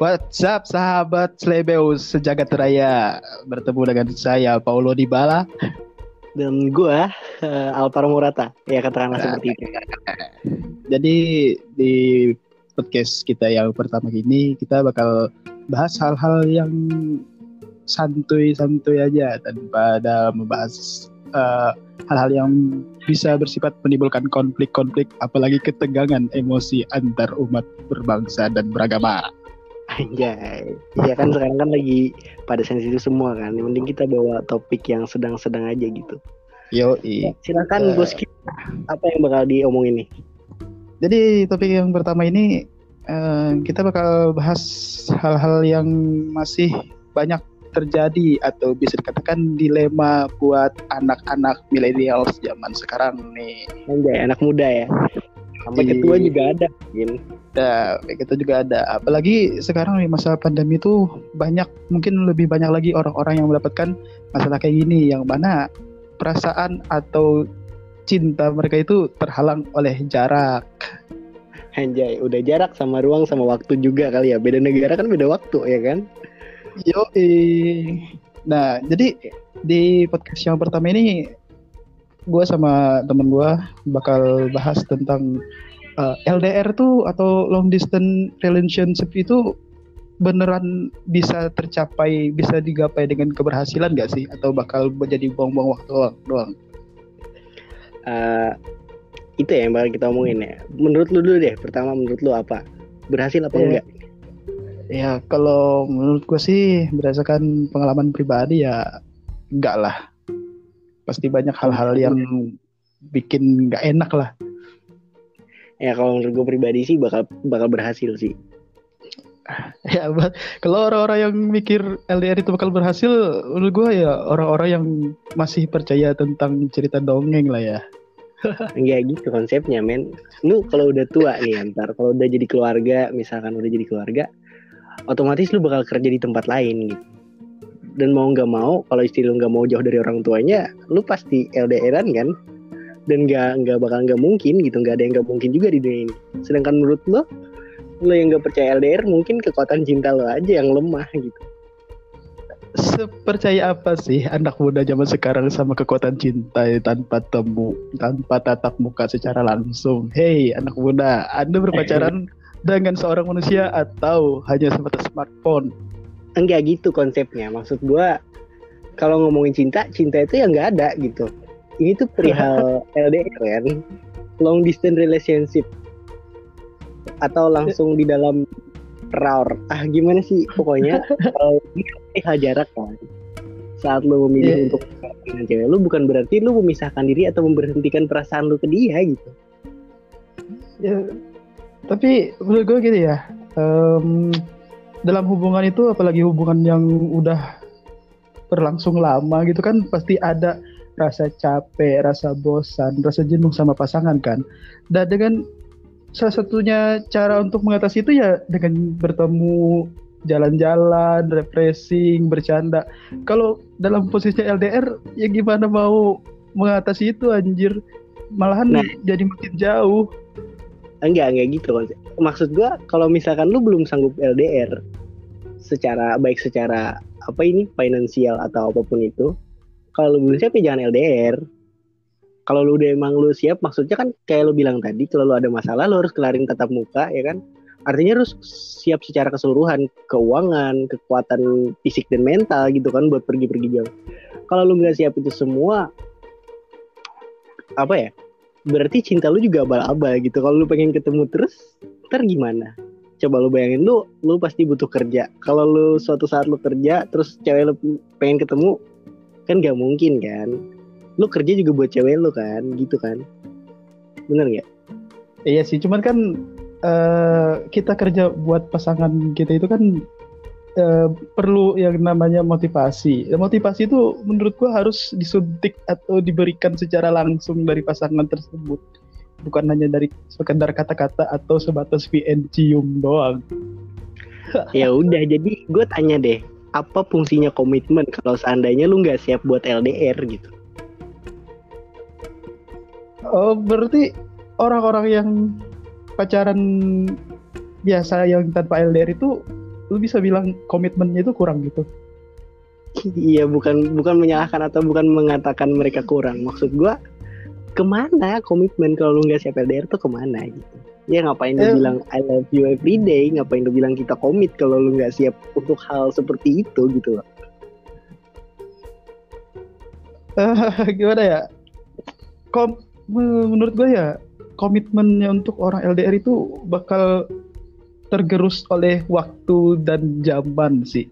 What's up sahabat Slebeus? Sejagat raya. Bertemu dengan saya Paulo Dybala. Dan gue uh, Alvaro Morata. Ya katakanlah nah, seperti itu. Jadi di podcast kita yang pertama ini Kita bakal bahas hal-hal yang santuy-santuy aja Tanpa ada membahas hal eh, hal-hal yang bisa bersifat menimbulkan konflik-konflik Apalagi ketegangan emosi antar umat berbangsa dan beragama Anjay. Iya kan sekarang kan lagi pada sensitif semua kan. Yang penting kita bawa topik yang sedang-sedang aja gitu. Yo, ya, silakan uh, bos kita. Apa yang bakal diomongin nih? Jadi topik yang pertama ini uh, kita bakal bahas hal-hal yang masih banyak terjadi atau bisa dikatakan dilema buat anak-anak milenial zaman sekarang nih. Anjay, anak muda ya. Sampai ketua juga ada mungkin. Ya, kita juga ada. Apalagi sekarang di masa pandemi itu banyak mungkin lebih banyak lagi orang-orang yang mendapatkan masalah kayak gini yang mana perasaan atau cinta mereka itu terhalang oleh jarak. Anjay, udah jarak sama ruang sama waktu juga kali ya. Beda negara kan beda waktu ya kan? Yo, nah jadi di podcast yang pertama ini gue sama temen gue bakal bahas tentang uh, eh, LDR tuh atau long distance relationship itu beneran bisa tercapai, bisa digapai dengan keberhasilan gak sih? Atau bakal menjadi buang-buang waktu doang? Uh, itu ya yang bakal kita omongin ya. Menurut lu dulu deh, pertama menurut lu apa? Berhasil apa yeah. enggak? Ya kalau menurut gue sih berdasarkan pengalaman pribadi ya enggak lah. Pasti banyak hal-hal yang bikin nggak enak lah. Ya kalau menurut gue pribadi sih bakal bakal berhasil sih. Ya kalau orang-orang yang mikir LDR itu bakal berhasil menurut gue ya orang-orang yang masih percaya tentang cerita dongeng lah ya. Enggak gitu konsepnya men. Lu kalau udah tua nih ntar Kalau udah jadi keluarga Misalkan udah jadi keluarga Otomatis lu bakal kerja di tempat lain gitu Dan mau nggak mau Kalau istri lu nggak mau jauh dari orang tuanya Lu pasti LDRan kan? Dan nggak nggak bakal nggak mungkin gitu nggak ada yang nggak mungkin juga di dunia ini. Sedangkan menurut lo lo yang nggak percaya LDR mungkin kekuatan cinta lo aja yang lemah gitu. Sepercaya apa sih anak muda zaman sekarang sama kekuatan cinta tanpa temu tanpa tatap muka secara langsung? Hei anak muda anda berpacaran dengan seorang manusia atau hanya sebatas smartphone enggak gitu konsepnya. Maksud gua kalau ngomongin cinta cinta itu yang nggak ada gitu. Ini tuh perihal LDR kan? Long distance relationship. Atau langsung di dalam raur ah gimana sih? Pokoknya kalau perihal jarak kan? Saat lo memilih yeah. untuk dengan cewek lo bukan berarti lo memisahkan diri atau memberhentikan perasaan lo ke dia gitu. Ya tapi menurut gue gitu ya um, dalam hubungan itu apalagi hubungan yang udah berlangsung lama gitu kan pasti ada rasa capek, rasa bosan, rasa jenuh sama pasangan kan. Dan dengan salah satunya cara untuk mengatasi itu ya dengan bertemu jalan-jalan, refreshing, bercanda. Kalau dalam posisi LDR ya gimana mau mengatasi itu anjir? Malahan nah, jadi makin jauh. Enggak, enggak gitu Maksud gua kalau misalkan lu belum sanggup LDR secara baik secara apa ini finansial atau apa pun itu, kalau lu belum siap ya jangan LDR kalau lu udah emang lu siap maksudnya kan kayak lu bilang tadi kalau lu ada masalah lu harus kelarin tatap muka ya kan? Artinya harus siap secara keseluruhan keuangan kekuatan fisik dan mental gitu kan buat pergi-pergi jauh. Kalau lu nggak siap itu semua apa ya berarti cinta lu juga abal-abal gitu. Kalau lu pengen ketemu terus ntar gimana? Coba lu bayangin lu lu pasti butuh kerja. Kalau lu suatu saat lu kerja terus cewek lu pengen ketemu kan gak mungkin kan? Lu kerja juga buat cewek lu kan? Gitu kan? Bener nggak iya sih cuman kan uh, kita kerja buat pasangan kita itu kan uh, perlu yang namanya motivasi. Motivasi itu menurut gua harus disuntik atau diberikan secara langsung dari pasangan tersebut. Bukan hanya dari sekedar kata-kata atau sebatas VN cium doang. Ya udah jadi gue tanya deh apa fungsinya komitmen kalau seandainya lu nggak siap buat LDR gitu? Oh, berarti orang-orang yang pacaran biasa yang tanpa LDR itu lu bisa bilang komitmennya itu kurang gitu. Iya bukan bukan menyalahkan atau bukan mengatakan mereka kurang. Maksud gua ke mana komitmen kalau lu nggak siap LDR tuh ke mana gitu? Ya ngapain lu Eh. bilang I love you every day ngapain lu bilang kita komit kalau lu nggak siap untuk hal seperti itu gitu loh? Eh, gimana ya? Kom menurut gue ya komitmennya untuk orang LDR itu bakal tergerus oleh waktu dan zaman sih.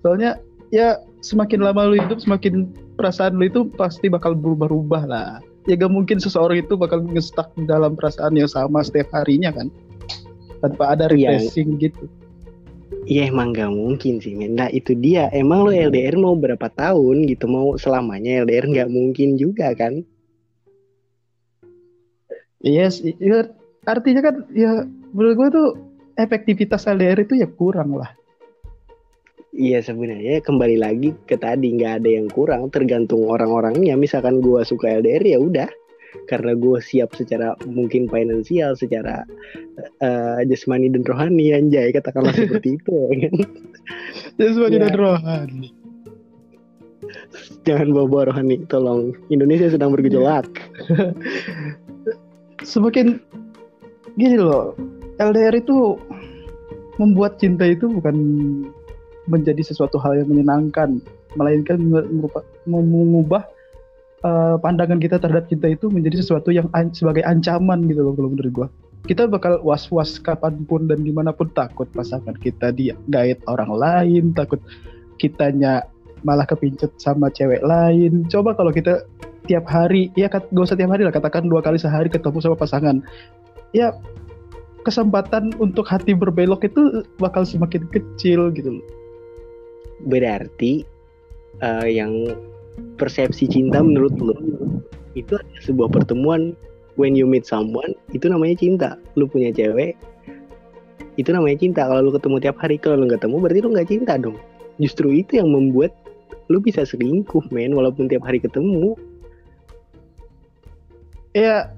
Soalnya ya semakin lama lu hidup semakin perasaan lu itu pasti bakal berubah-ubah lah. Ya gak mungkin seseorang itu bakal ngestak dalam perasaan yang sama setiap harinya kan? Tanpa ada Iya. refreshing gitu. Iya emang gak mungkin sih men. Nah itu dia. Emang lu LDR mau berapa tahun gitu? Mau selamanya LDR nggak mungkin juga kan? Yes, ya, artinya kan ya menurut gue tuh efektivitas LDR itu ya kurang lah. Iya sebenarnya kembali lagi ke tadi nggak ada yang kurang. Tergantung orang-orangnya. Misalkan gua suka LDR ya udah. Karena gue siap secara mungkin finansial secara eh, jasmani dan rohani anjay katakanlah seperti itu ya kan? Jasmani Ya. dan rohani. jangan bawa-bawa rohani tolong. Indonesia sedang bergejolak. Semakin gini loh, LDR itu membuat cinta itu bukan menjadi sesuatu hal yang menyenangkan, melainkan mengubah eh, pandangan kita terhadap cinta itu menjadi sesuatu yang an- sebagai ancaman gitu loh kalau menurut gua. Kita bakal was-was kapan pun dan di mana pun takut pasangan kita dia gait orang lain, takut kitanya malah kepincet sama cewek lain. Coba kalau kita tiap hari, ya gak usah tiap hari lah, katakan dua kali sehari ketemu sama pasangan. Ya kesempatan untuk hati berbelok itu bakal semakin kecil gitu loh. berarti eh, yang persepsi cinta menurut lo itu adalah sebuah pertemuan when you meet someone itu namanya cinta. Lu punya cewek itu namanya cinta. Kalau lu ketemu tiap hari kalau lu nggak ketemu berarti lu nggak cinta dong. Justru itu yang membuat lu bisa selingkuh men walaupun tiap hari ketemu. Ya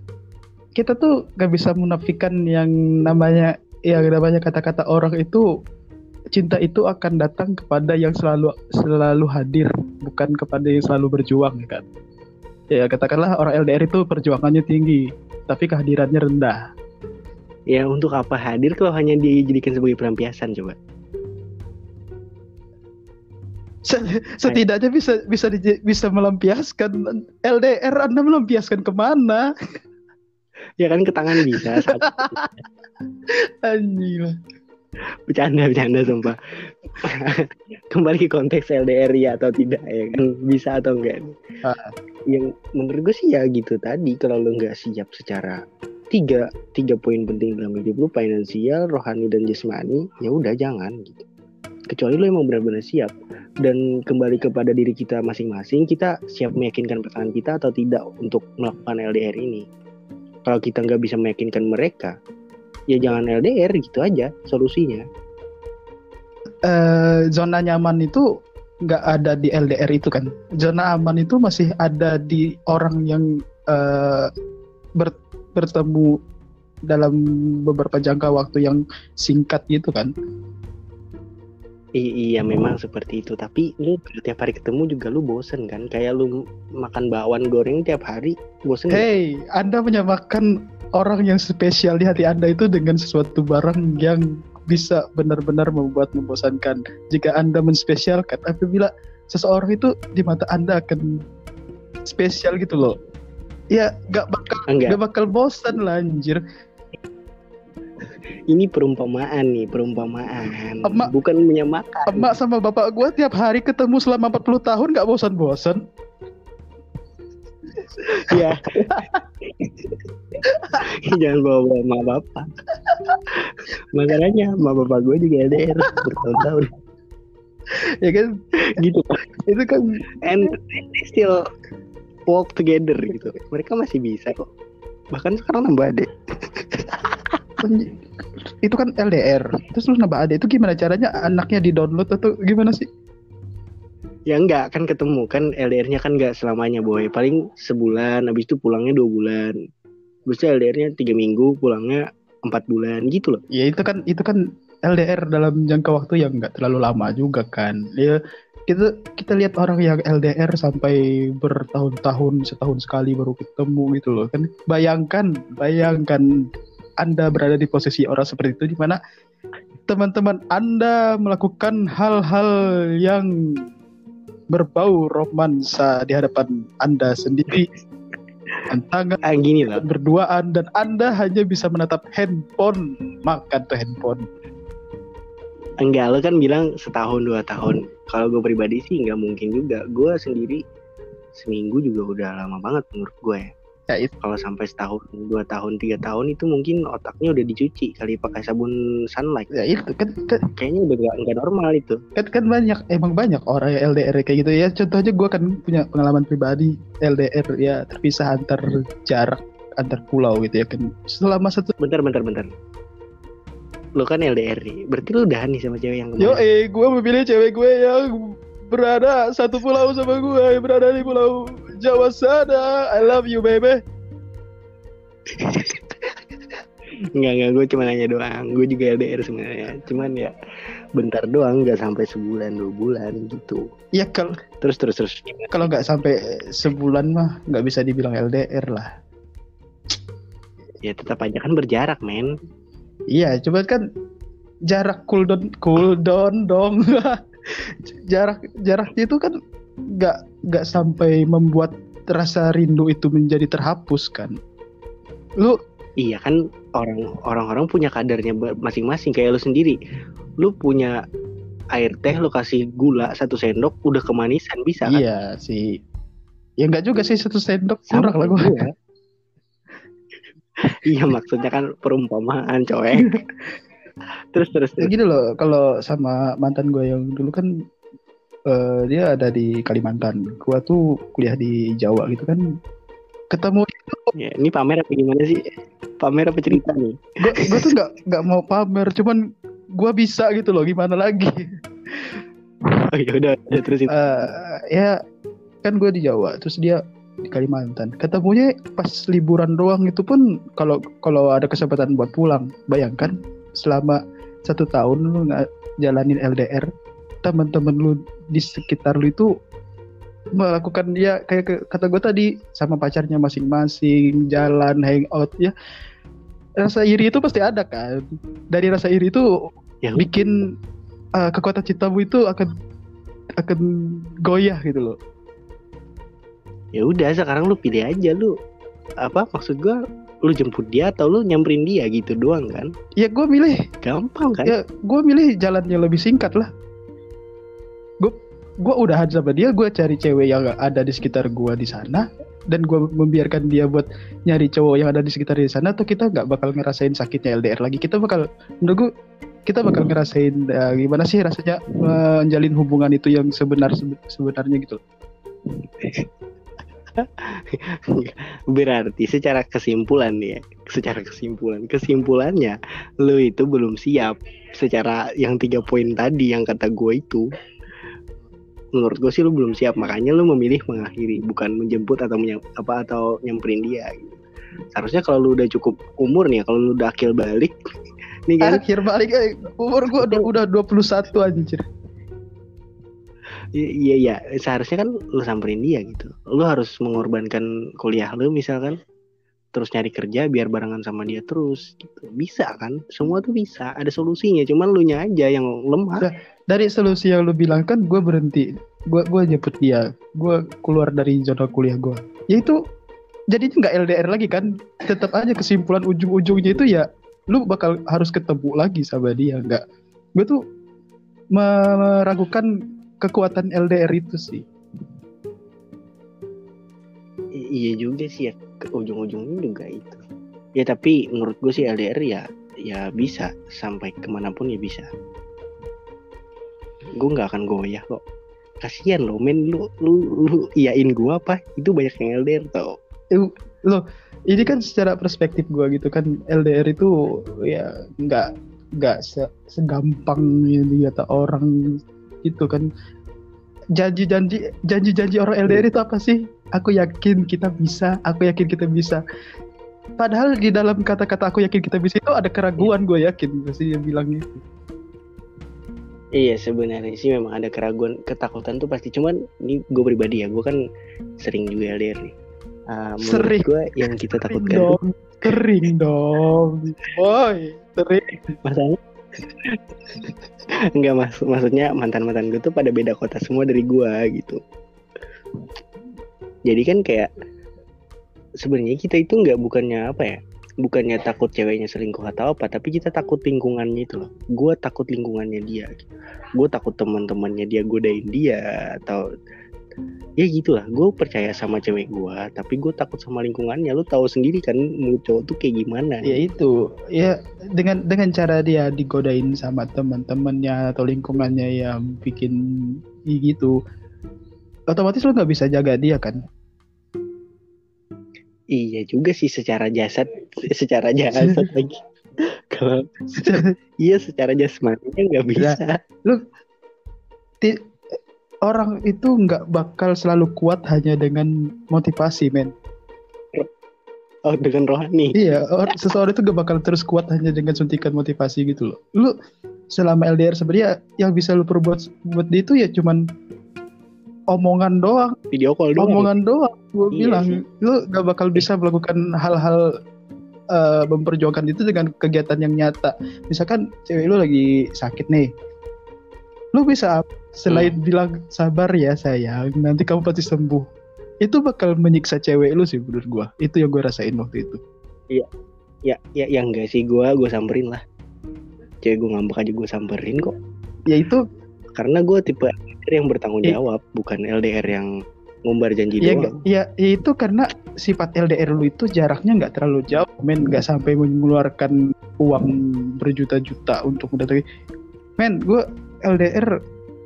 kita tuh gak bisa menafikan yang namanya ya namanya kata-kata orang itu cinta itu akan datang kepada yang selalu selalu hadir bukan kepada yang selalu berjuang kan? Ya katakanlah orang LDR itu perjuangannya tinggi tapi kehadirannya rendah. Ya untuk apa hadir kalau hanya dijadikan sebagai pelampiasan coba? Se- setidaknya bisa bisa bisa melampiaskan LDR Anda melampiaskan ke mana ya kan ke tangan bisa anjing. Bercanda bercanda sumpah. Kembali ke konteks LDR ya atau tidak ya kan? Bisa atau enggak? Ah. yang menurut gue sih ya gitu tadi kalau lo nggak siap secara tiga tiga poin penting dalam hidup lo finansial rohani dan jasmani ya udah jangan gitu. Kecuali lo emang benar-benar siap. Dan kembali kepada diri kita masing-masing kita siap meyakinkan pasangan kita atau tidak untuk melakukan LDR ini kalau kita nggak bisa meyakinkan mereka ya jangan LDR gitu aja solusinya eh, zona nyaman itu nggak ada di LDR itu kan. Zona aman itu masih ada di orang yang eh, ber- bertemu dalam beberapa jangka waktu yang singkat gitu kan. I- iya memang seperti itu tapi lu tiap hari ketemu juga lu bosen kan kayak lu makan bakwan goreng tiap hari bosen? Hey, Anda menyamakan orang yang spesial di hati Anda itu dengan sesuatu barang yang bisa benar-benar membuat membosankan. Jika Anda menspesialkan, apabila seseorang itu di mata Anda akan spesial gitu loh. Ya, gak bakal enggak gak bakal bosan lah anjir. Ini perumpamaan nih perumpamaan. Emak- bukan menyamakan Emak sama bapak gua tiap hari ketemu selama 40 tahun gak bosan-bosan. ya. Jangan bawa bawa emak bapak. Masalahnya emak bapak gue juga LDR bertahun-tahun. Ya kan? gitu. Itu kan and they still walk together gitu. Mereka masih bisa kok. Bahkan sekarang nambah adek itu kan LDR. Terus lu nambah ada itu gimana caranya anaknya di-download atau gimana sih? Ya enggak. Kan ketemu. Kan LDR-nya kan enggak selamanya boy. Paling sebulan. Habis itu pulangnya dua bulan. Terus LDR-nya tiga minggu. Pulangnya empat bulan. Gitu loh. Ya itu kan itu kan LDR dalam jangka waktu yang nggak terlalu lama juga kan. Ya kita kita lihat orang yang LDR sampai bertahun-tahun setahun sekali baru ketemu gitu loh. Kan. Bayangkan, bayangkan Anda berada di posisi orang seperti itu di mana teman-teman Anda melakukan hal-hal yang berbau romansa di hadapan Anda sendiri. Tangan ah, gini loh. berduaan dan Anda hanya bisa menatap handphone, makan tuh handphone. Enggak, lo kan bilang setahun dua tahun. Kalau gue pribadi sih nggak mungkin juga. Gue sendiri seminggu juga udah lama banget menurut gue ya. Ya itu. Kalau sampai setahun, dua tahun, tiga tahun itu mungkin otaknya udah dicuci kali pakai sabun sunlight. Ya itu kan kan, Kayaknya udah nggak nggak normal itu. kan, kan banyak emang banyak orang yang LDR kayak gitu ya. Contohnya gue kan punya pengalaman pribadi LDR ya terpisah antar jarak antar pulau gitu ya kan. Selama satu Bentar, bentar, bentar. Lo kan LDR nih, berarti lo udahan nih sama cewek yang Yo kemarin. eh gue memilih cewek gue yang berada satu pulau sama gue yang berada di pulau Jawa sana. I love you baby. Enggak, enggak, gue cuma nanya doang. Gue juga LDR sebenarnya. Cuman ya bentar doang, nggak sampai sebulan dua bulan gitu. Ya kalau Terus terus terus. kalau nggak sampai sebulan mah nggak bisa dibilang LDR lah. Ya tetap aja kan berjarak, men. Iya, coba kan jarak cooldown cooldown dong. jarak jarak itu kan nggak nggak sampai membuat rasa rindu itu menjadi terhapus kan. Lu Iya kan orang orang-orang punya kadarnya masing-masing kayak lu sendiri. Lu punya air teh lu kasih gula satu sendok udah kemanisan bisa kan? iya sih. Ya nggak juga sih satu sendok kurang lah gua. iya maksudnya kan perumpamaan coek. terus terus Ya terus. gini loh, kalau sama mantan gue yang dulu kan eh, dia ada di Kalimantan. Gua tuh kuliah di Jawa gitu kan. Ketemu Ya, ini pamer apa gimana sih? Pamer apa cerita nih? gue gue tuh nggak nggak mau pamer, cuman gua bisa gitu loh. Gimana lagi? Oh ya udah, udah terusin. Eh, ya kan gue di Jawa, terus dia di Kalimantan. Ketemunya pas liburan doang itu pun kalau kalau ada kesempatan buat pulang, bayangkan selama satu tahun lu nggak jalanin LDR, teman-teman lu di sekitar lu itu melakukan dia kayak kata gue tadi sama pacarnya masing-masing jalan hangout ya. Rasa iri itu pasti ada kan? Dari rasa iri itu Ya, bikin uh, kekuatan cintamu itu akan akan goyah gitu loh. Ya udah sekarang lu pilih aja lu apa maksud gua lu jemput dia atau lu nyamperin dia gitu doang kan? Ya gue milih. Gampang kan? Ya gue milih jalan yang lebih singkat lah gue udahan sama dia gue cari cewek yang ada di sekitar gue di sana dan gue membiarkan dia buat nyari cowok yang ada di sekitar di sana atau kita nggak bakal ngerasain sakitnya LDR lagi. Kita bakal menurut gue kita bakal ngerasain uh, gimana sih rasanya menjalin hubungan itu yang sebenar sebenarnya gitu berarti secara kesimpulan nih ya secara kesimpulan kesimpulannya lu itu belum siap secara yang tiga poin tadi yang kata gue itu menurut gue sih lu belum siap. Makanya lu memilih mengakhiri bukan menjemput atau menyam, apa atau nyamperin dia. Gitu. seharusnya kalau lu udah cukup umur nih ya, kalau lu udah akil balik nih kan? Akhir balik eh, umur gue udah, udah 21 anjir. Iya iya. Seharusnya kan lu samperin dia gitu. Lu harus mengorbankan kuliah lu misalkan. Terus nyari kerja biar barengan sama dia terus gitu. Bisa kan? Semua tuh bisa. Ada solusinya. Cuman lu nya aja yang lemah dari solusi yang lu bilang kan gue berhenti. Gue gue jemput dia. Gue keluar dari zona kuliah gue ya itu jadinya nggak LDR lagi kan? Tetap aja kesimpulan ujung-ujungnya itu ya lu bakal harus ketemu lagi sama dia nggak? Gue tuh meragukan kekuatan LDR itu sih. Iya juga sih ya ke ujung-ujungnya juga itu. Ya tapi menurut gue sih LDR ya ya bisa. Sampai ke mana pun ya bisa gue nggak akan goyah kok. Kasihan lo men. Lu lu lu iyain gue apa? Itu banyak yang LDR tau. Ini kan secara perspektif gue gitu kan LDR itu ya nggak nggak se- segampang yang dikata orang gitu kan. Janji-janji janji-janji orang LDR itu apa sih? Aku yakin kita bisa aku yakin kita bisa. Padahal di dalam kata-kata aku yakin kita bisa itu ada keraguan gue yakin pasti dia bilangnya Iya sebenarnya sih memang ada keraguan, ketakutan tuh pasti. Cuman ini gue pribadi ya, gue kan sering juga LDR nih. Uh, Sering. gue yang kita Sering takutkan tuh dong, sering dong, boy, sering. masalahnya Enggak mas, maksudnya mantan-mantan gue tuh pada beda kota semua dari gue gitu. Jadi kan kayak sebenarnya kita itu nggak bukannya apa ya, bukannya takut ceweknya selingkuh atau apa, tapi kita takut lingkungannya itu loh. Gue takut lingkungannya dia, gue takut teman-temannya dia godain dia atau ya gitulah. Gue percaya sama cewek gue, tapi gue takut sama lingkungannya. Lu tahu sendiri kan, mulut cowok tuh kayak gimana? Ya itu, ya dengan dengan cara dia digodain sama teman-temannya atau lingkungannya yang bikin gitu, otomatis lo nggak bisa jaga dia kan? Iya juga sih secara jasad, secara jasad lagi. Kalau iya secara jasmaninya nggak bisa. Ti- orang itu nggak bakal selalu kuat hanya dengan motivasi, men. Oh dengan rohani. Iya, or- seseorang itu gak bakal terus kuat hanya dengan suntikan motivasi gitu loh. Lu selama LDR sebenarnya yang bisa lu perbuat buat dia itu ya cuman omongan doang, Video call doang. omongan doang. Gue Iya bilang, sih. lu gak bakal bisa melakukan hal-hal eh, memperjuangkan itu dengan kegiatan yang nyata. Misalkan cewek lu lagi sakit nih, lu bisa selain Hmm. bilang sabar ya sayang, nanti kamu pasti sembuh. Itu bakal menyiksa cewek lu sih menurut gua. Itu yang gue rasain waktu itu. Ya ya ya enggak sih gua gua samperin lah. Cewek gue ngambek aja gue samperin kok. Ya itu Karena gue tipe LDR yang bertanggung Iya. jawab, bukan LDR yang ngumbar janji ya, doang. ya, ya itu karena sifat LDR lu itu jaraknya nggak terlalu jauh, men nggak sampai mengeluarkan uang berjuta-juta untuk mendatangi. Men, gue LDR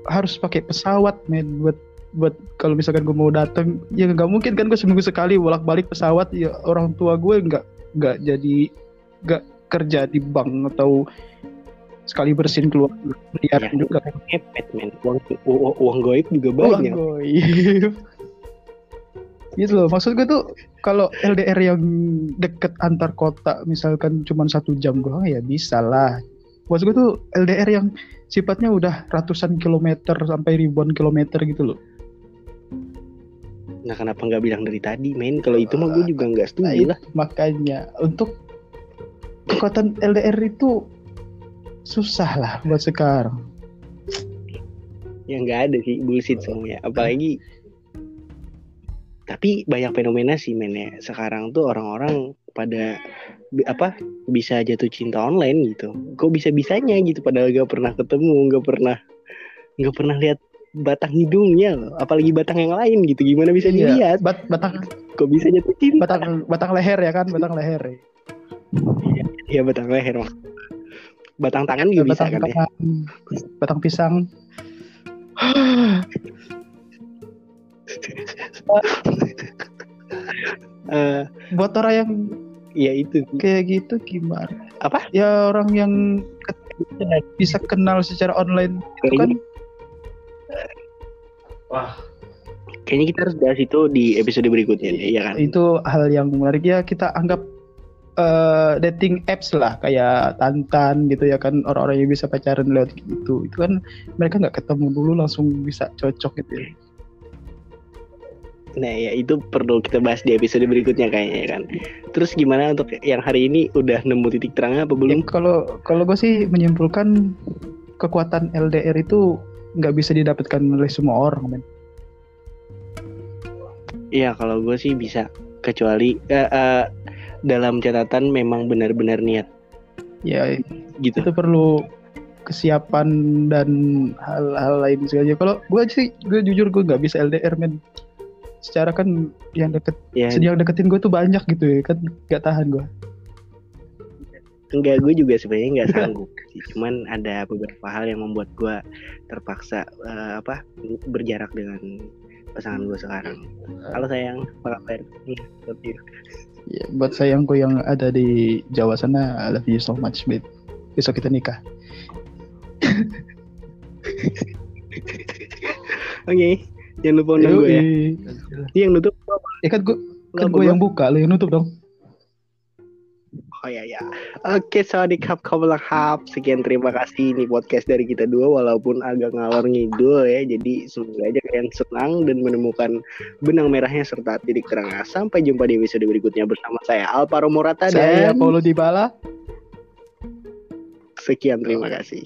harus pakai pesawat, men buat buat kalau misalkan gue mau datang ya nggak mungkin kan gue seminggu sekali bolak balik pesawat ya orang tua gue nggak nggak jadi nggak kerja di bank atau sekali bersin keluar miliar Ya. juga Ngepet men, uang, uang, uang goib juga Uang banyak. goib. gitu loh maksud gue tuh kalau LDR yang deket antar kota misalkan cuma satu jam doang ya bisa lah maksud gue tuh LDR yang sifatnya udah ratusan kilometer sampai ribuan kilometer gitu loh Nah kenapa nggak bilang dari tadi men? Kalau itu mah gue juga nggak Nah, setuju itu lah. makanya untuk kekuatan LDR itu susah lah buat sekarang Ya nggak ada sih bullshit semuanya. Apalagi tapi banyak fenomena sih men ya. Sekarang tuh orang-orang pada apa bisa jatuh cinta online gitu. Kok bisa bisanya gitu padahal gak pernah ketemu, nggak pernah nggak pernah lihat batang hidungnya loh. Apalagi batang yang lain gitu. Gimana bisa Iya, dilihat? bat- batang Kok bisa jatuh cinta? batang batang leher ya kan batang leher ya. Iya batang leher mak. Batang tangan juga bisa batang, kan ya. batang, batang pisang. Eh, buat orang yang ya itu. kayak gitu gimana? Apa? ya orang yang bisa kenal secara online itu kan? Kayaknya, kayaknya kita harus bahas itu di episode berikutnya ya kan? itu hal yang menarik. Ya kita anggap eh, dating apps lah kayak Tantan gitu ya kan orang-orang yang bisa pacaran lewat gitu itu kan mereka nggak ketemu dulu langsung bisa cocok gitu ya. Nah ya itu perlu kita bahas di episode berikutnya kayaknya ya kan. Terus gimana untuk yang hari ini udah nemu titik terangnya apa Ya, belum? kalau kalau gue sih menyimpulkan kekuatan LDR itu nggak bisa didapatkan oleh semua orang men Iya kalau gue sih bisa kecuali eh, eh, dalam catatan memang benar-benar niat ya gitu. itu perlu kesiapan dan hal-hal lain segala kalau gue sih gue jujur gue nggak bisa LDR men secara kan yang deket Ya yang deketin gue tuh banyak gitu ya kan nggak tahan gue enggak gue juga sebenarnya nggak sanggup. Cuman ada beberapa hal yang membuat gue terpaksa eh, apa berjarak dengan pasangan gue sekarang. Halo sayang, apa kabar? Ya, buat sayangku yang ada di Jawa sana I love you so much babe. Besok kita nikah. Oke, jangan lupa undang gue ya. Ini yang nutup ya kan gue kan gue yang buka lo yang nutup dong Oh ya ya. Oke, Sawadee Cup Hap. Sekian terima kasih ini podcast dari kita dua walaupun agak ngalor ngidul ya. Jadi semoga aja kalian senang dan menemukan benang merahnya serta titik terangnya. Sampai jumpa di episode berikutnya bersama saya Alvaro Morata Saya dan Paulo Dybala. sekian terima kasih.